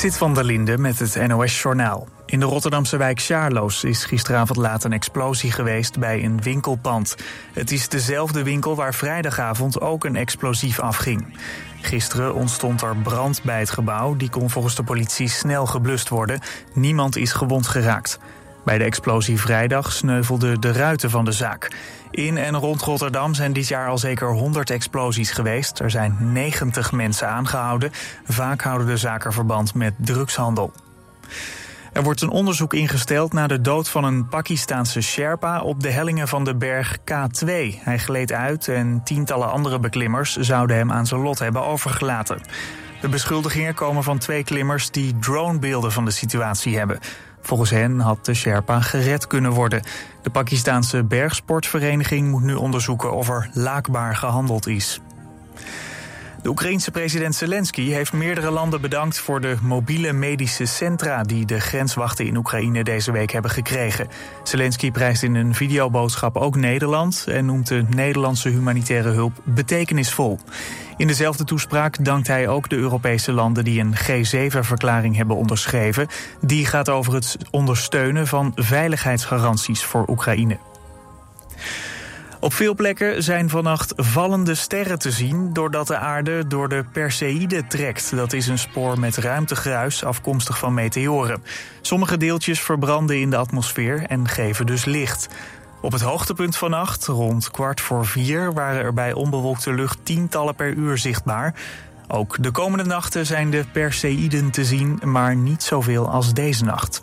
Zit van der Linde met het NOS-journaal. In de Rotterdamse wijk Sjaarloos is gisteravond laat een explosie geweest bij een winkelpand. Het is dezelfde winkel waar vrijdagavond ook een explosief afging. Gisteren ontstond er brand bij het gebouw. Die kon volgens de politie snel geblust worden. Niemand is gewond geraakt. Bij de explosie vrijdag sneuvelden de ruiten van de zaak. In en rond Rotterdam zijn dit jaar al zeker 100 explosies geweest. Er zijn 90 mensen aangehouden. Vaak houden de zaken verband met drugshandel. Er wordt een onderzoek ingesteld naar de dood van een Pakistaanse Sherpa op de hellingen van de berg K2. Hij gleed uit en tientallen andere beklimmers zouden hem aan zijn lot hebben overgelaten. De beschuldigingen komen van twee klimmers die dronebeelden van de situatie hebben. Volgens hen had de Sherpa gered kunnen worden. De Pakistaanse bergsportvereniging moet nu onderzoeken of er laakbaar gehandeld is. De Oekraïense president Zelensky heeft meerdere landen bedankt voor de mobiele medische centra die de grenswachten in Oekraïne deze week hebben gekregen. Zelensky prijst in een videoboodschap ook Nederland en noemt de Nederlandse humanitaire hulp betekenisvol. In dezelfde toespraak dankt hij ook de Europese landen die een G7-verklaring hebben onderschreven. Die gaat over het ondersteunen van veiligheidsgaranties voor Oekraïne. Op veel plekken zijn vannacht vallende sterren te zien doordat de aarde door de Perseïde trekt. Dat is een spoor met ruimtegruis afkomstig van meteoren. Sommige deeltjes verbranden in de atmosfeer en geven dus licht. Op het hoogtepunt vannacht, rond kwart voor vier, waren er bij onbewolkte lucht tientallen per uur zichtbaar. Ook de komende nachten zijn de Perseïden te zien, maar niet zoveel als deze nacht.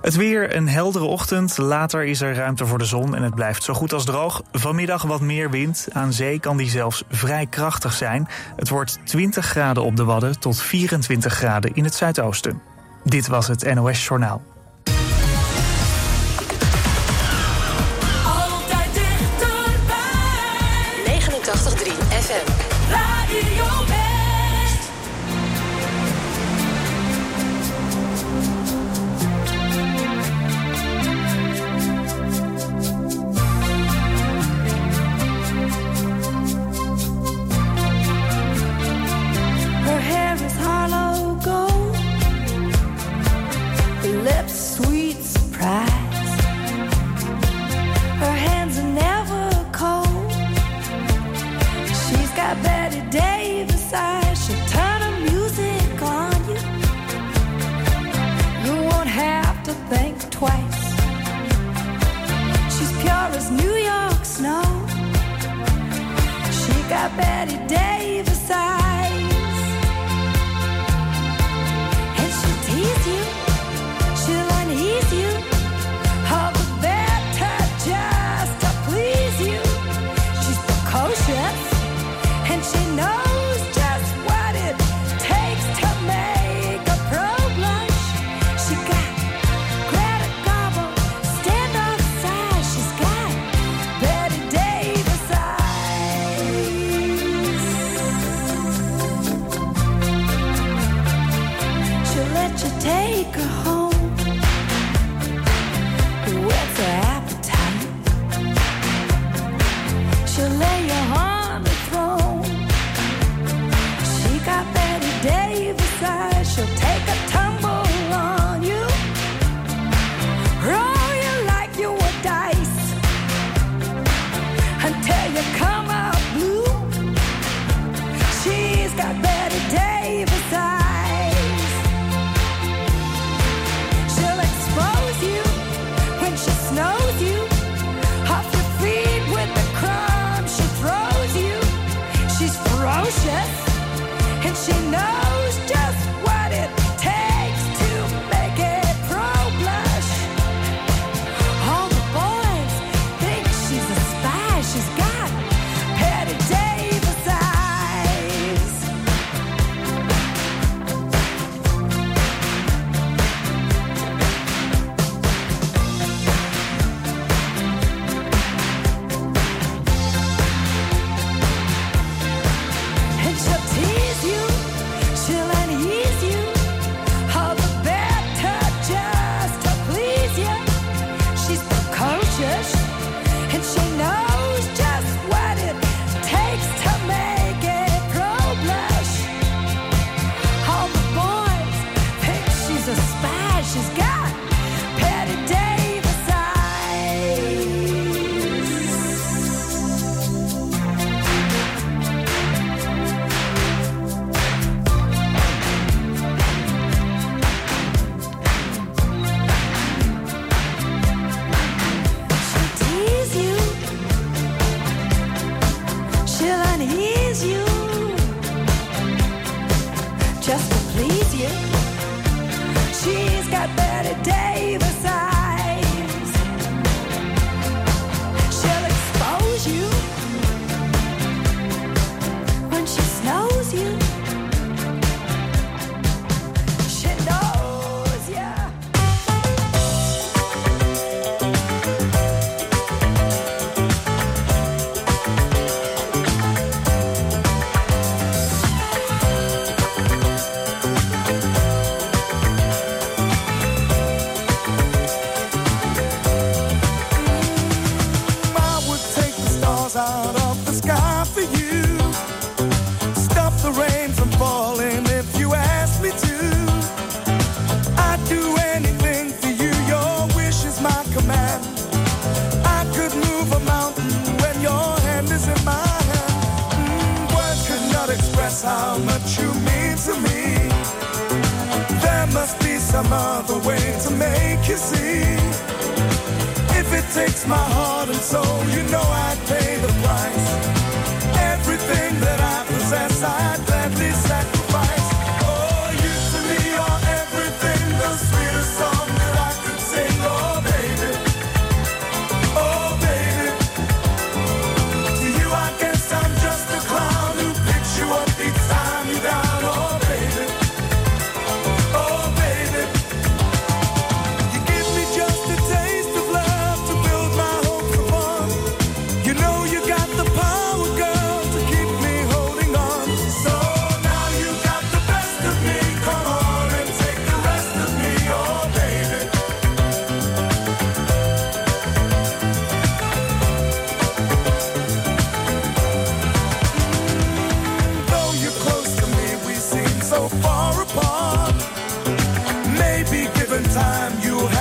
Het weer, een heldere ochtend. Later is er ruimte voor de zon en het blijft zo goed als droog. Vanmiddag wat meer wind. Aan zee kan die zelfs vrij krachtig zijn. Het wordt 20 graden op de Wadden tot 24 graden in het zuidoosten. Dit was het NOS Journaal.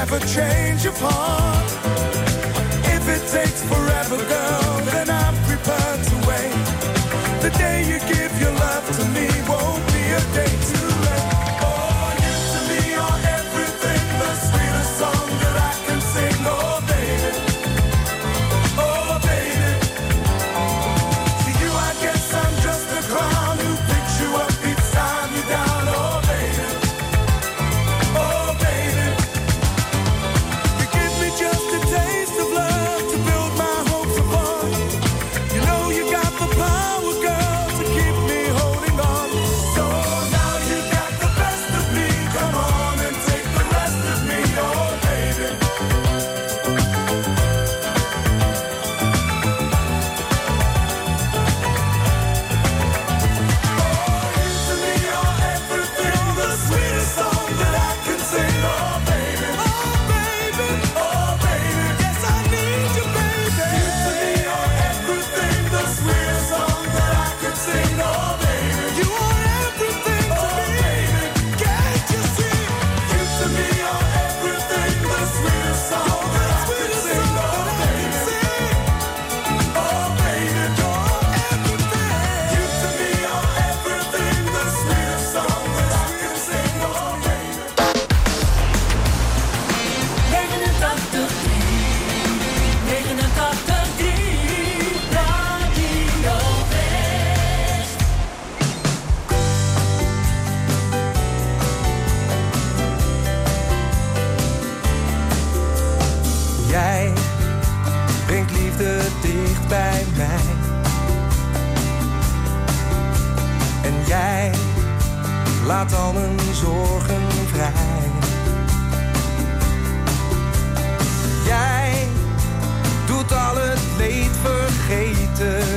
never change of heart. If it takes forever, girl, then I'm prepared to wait. The day you give your love to me won't be a day En jij laat al mijn zorgen vrij. Jij doet al het leed vergeten.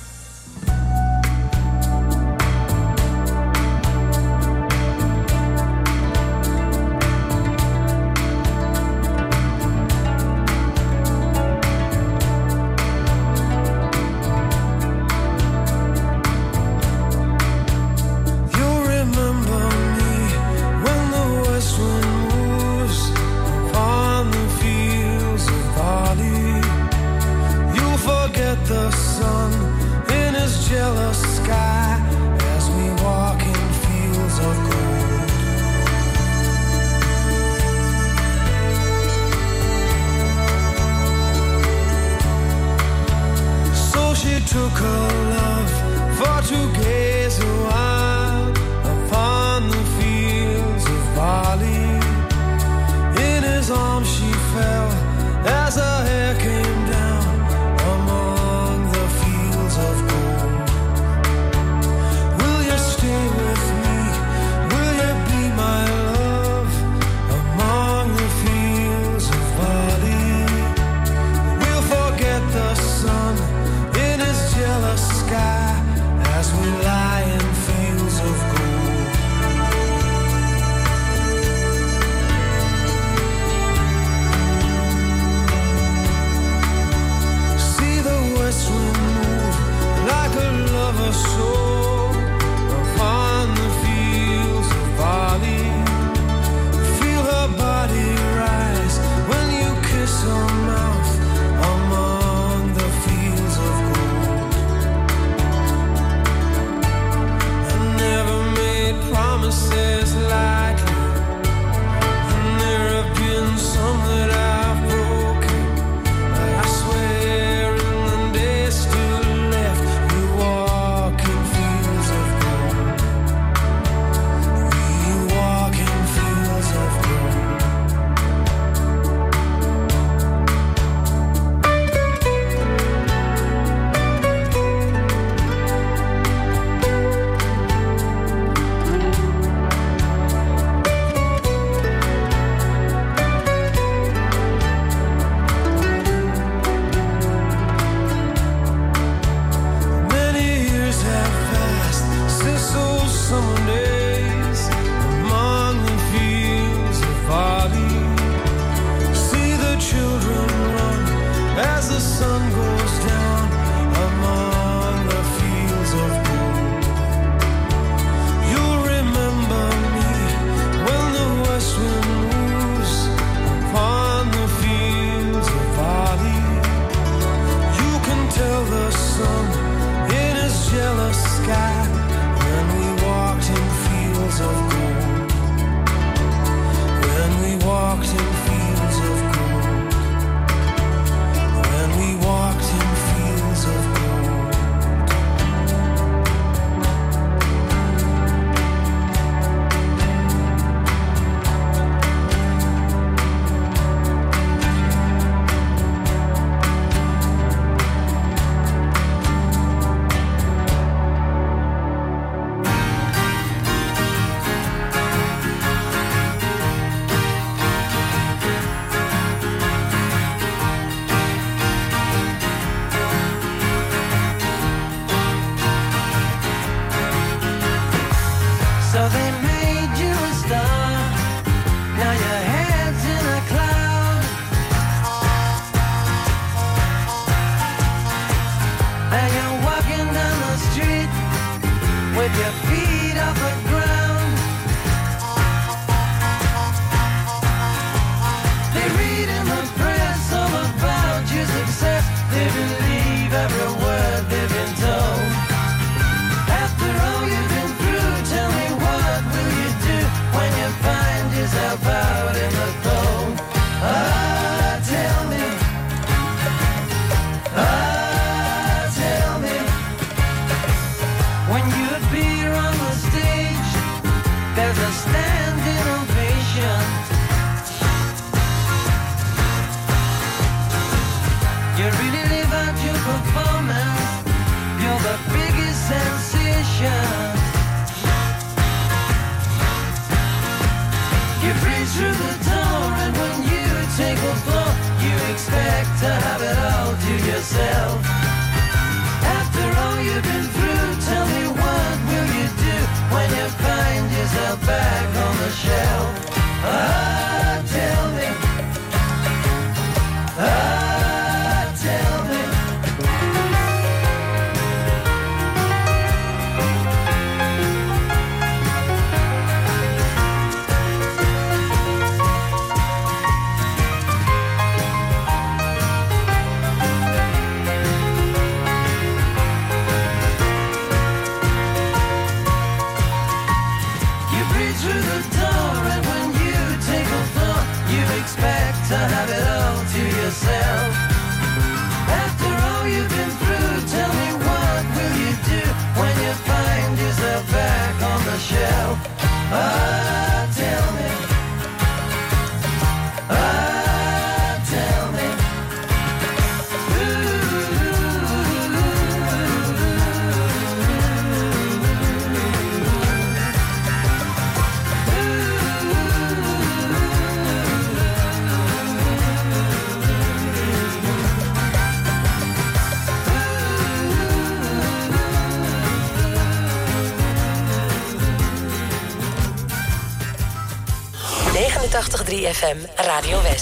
Radio West.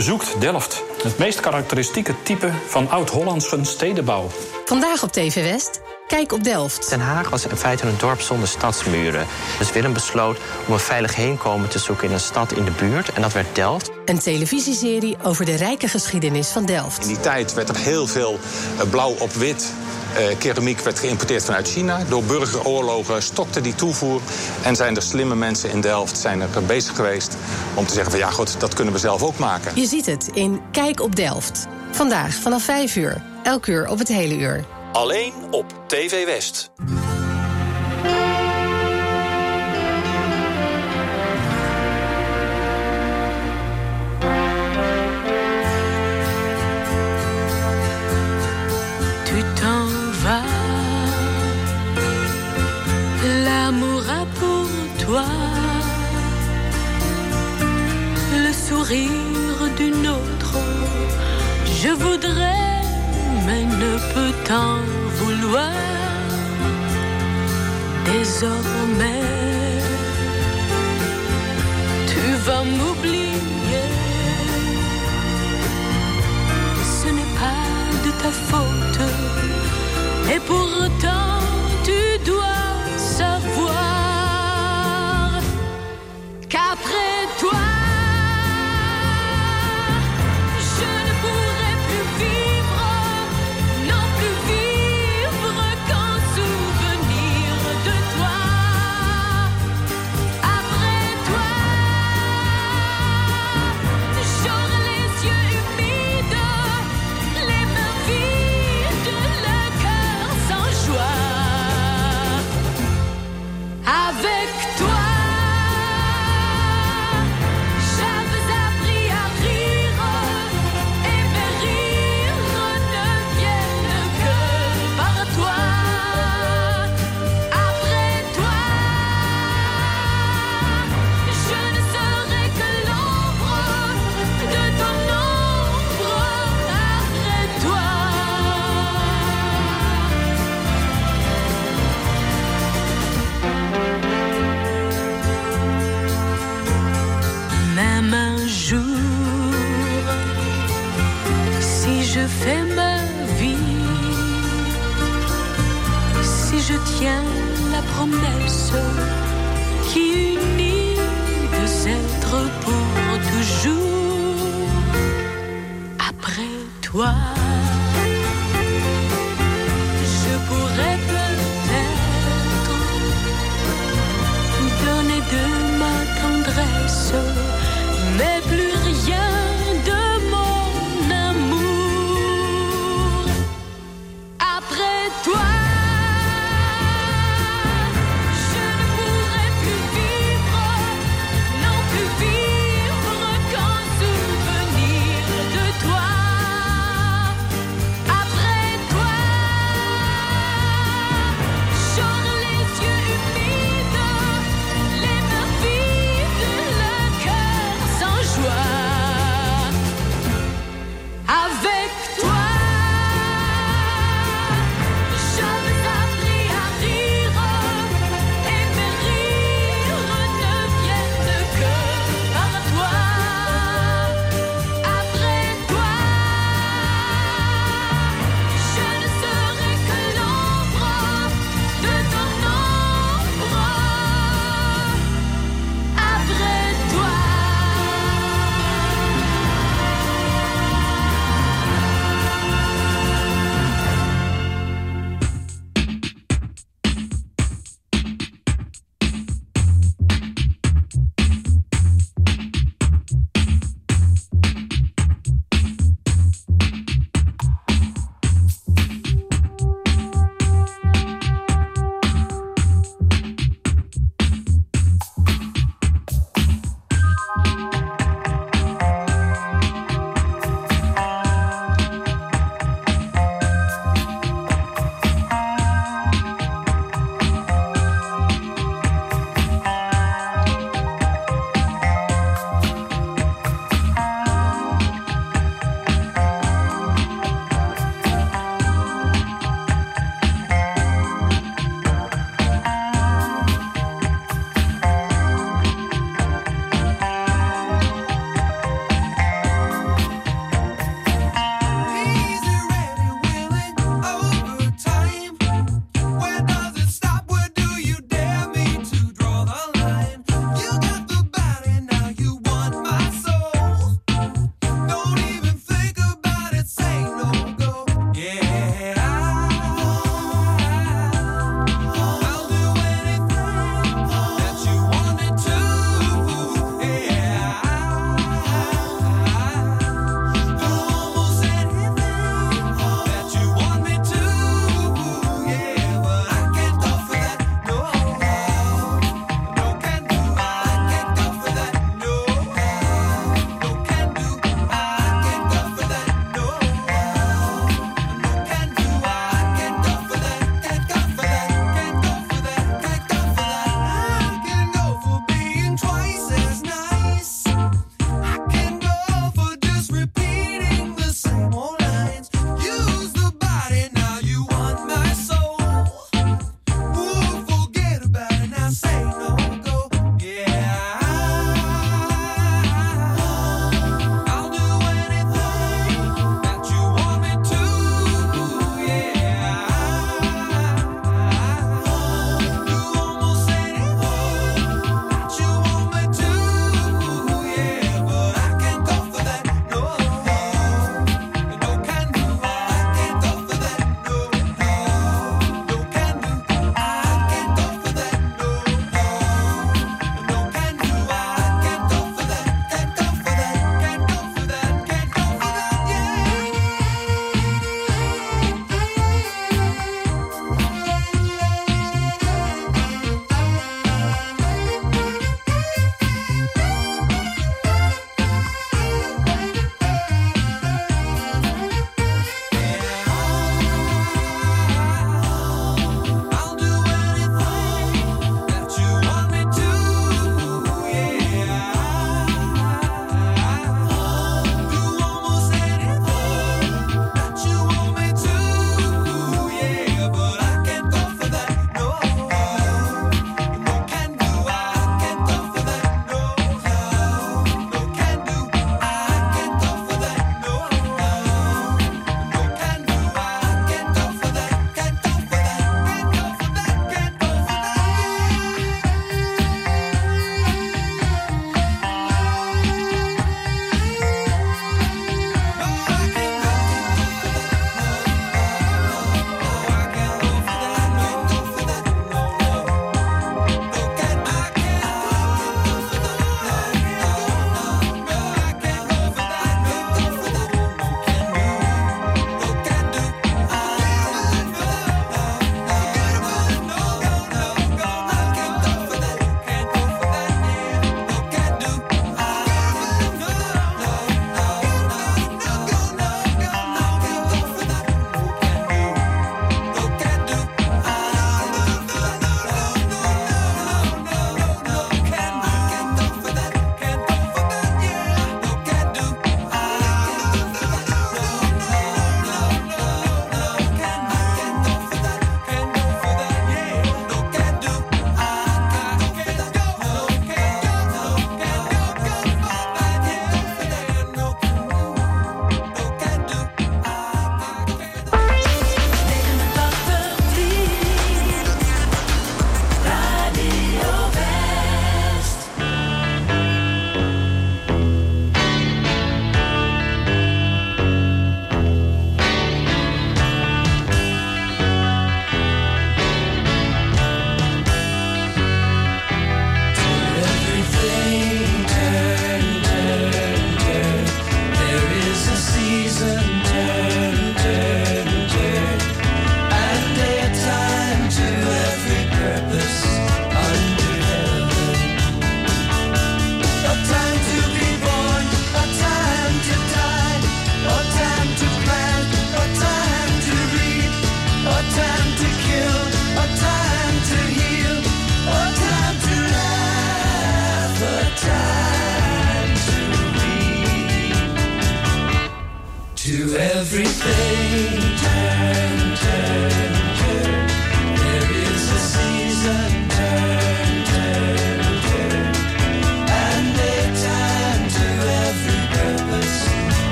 Bezoekt Delft. Het meest karakteristieke type van oud-Hollandse stedenbouw. Vandaag op TV West. Kijk op Delft. Den Haag was in feite een dorp zonder stadsmuren. Dus Willem besloot om een veilig heenkomen te zoeken in een stad in de buurt. En dat werd Delft. Een televisieserie over de rijke geschiedenis van Delft. In die tijd werd er heel veel eh, blauw op wit. Eh, keramiek werd geïmporteerd vanuit China. Door burgeroorlogen stokte die toevoer. En zijn er slimme mensen in Delft zijn er bezig geweest om te zeggen van ja goed, dat kunnen we zelf ook maken. Je ziet het in Kijk op Delft. Vandaag vanaf 5 uur. Elk uur op het hele uur. Alleen op TV West. D'une autre. Je voudrais, mais ne peux t'en vouloir. Désormais, tu vas m'oublier. Ce n'est pas de ta faute. Et pourtant, tu dois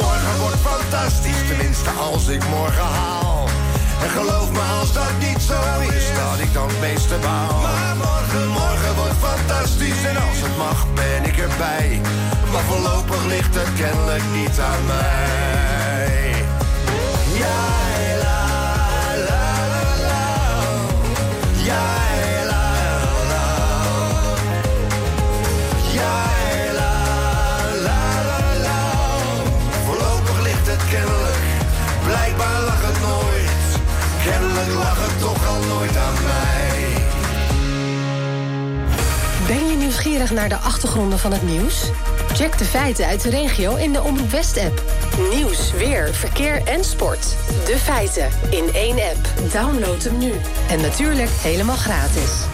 Morgen wordt fantastisch, tenminste als ik morgen haal. En geloof me als dat niet zo is, dat ik dan het meeste baal. Maar morgen, morgen wordt fantastisch en als het mag ben ik erbij. Maar voorlopig ligt het kennelijk niet aan mij. Ja, naar de achtergronden van het nieuws? Check de feiten uit de regio in de Omroep West-app. Nieuws, weer, verkeer en sport. De feiten in één app. Download hem nu. En natuurlijk helemaal gratis.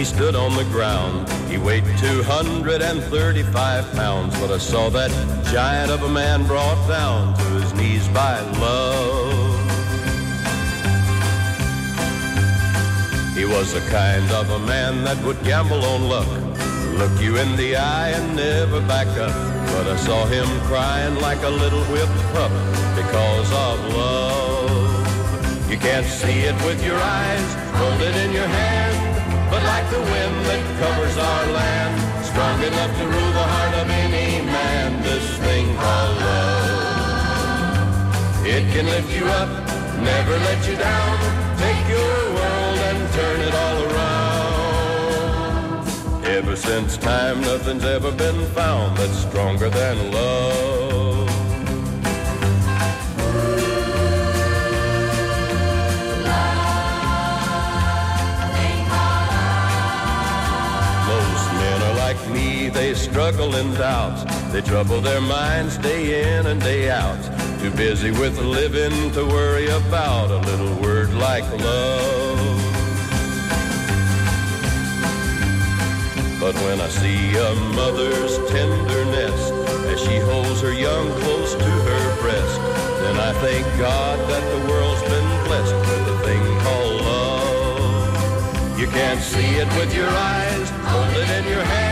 He stood on the ground. He weighed 235 pounds, but I saw that giant of a man brought down to his knees by love. He was the kind of a man that would gamble on luck, look you in the eye and never back up. But I saw him crying like a little whipped pup because of love. You can't see it with your eyes, hold it in your hand. But like the wind that covers our land, strong enough to rule the heart of any man, this thing called love. It can lift you up, never let you down, take your world and turn it all around. Ever since time, nothing's ever been found that's stronger than love. Like me, they struggle in doubt. They trouble their minds day in and day out. Too busy with living to worry about a little word like love. But when I see a mother's tenderness as she holds her young close to her breast, then I thank God that the world's been blessed with a thing called love. You can't see it with your eyes, hold it in your hand,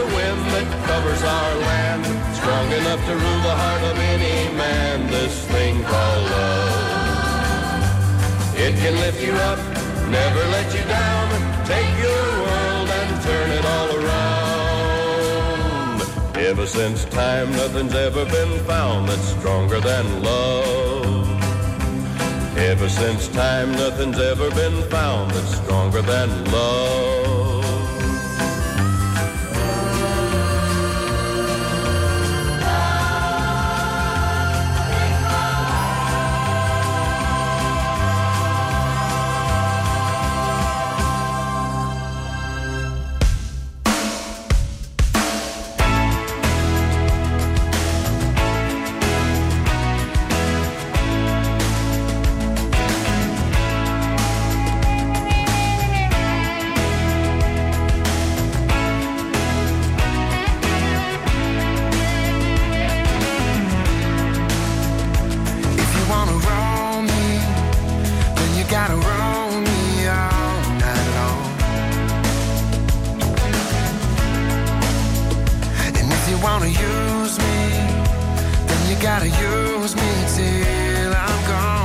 the wind that covers our land, strong enough to rule the heart of any man, this thing called love. It can lift you up, never let you down, take your world and turn it all around. Ever since time, nothing's ever been found that's stronger than love. Ever since time, nothing's ever been found that's stronger than love. Gotta use me till I'm gone.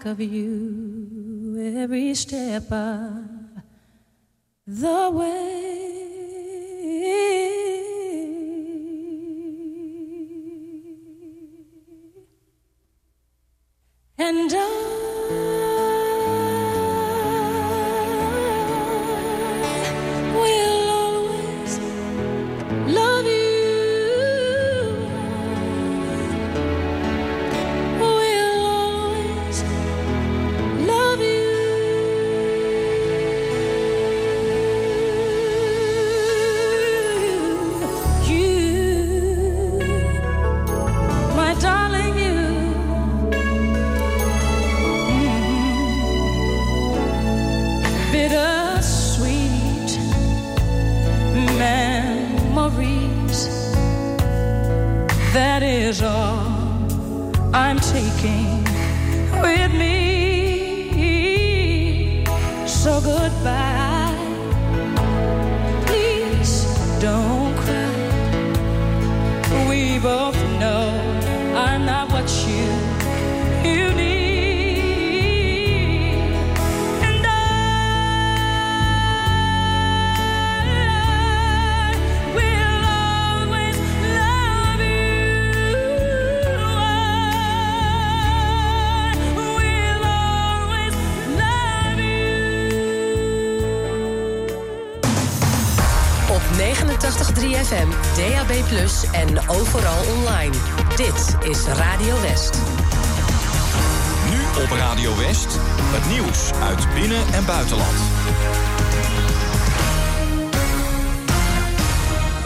think of you every step of the way. And I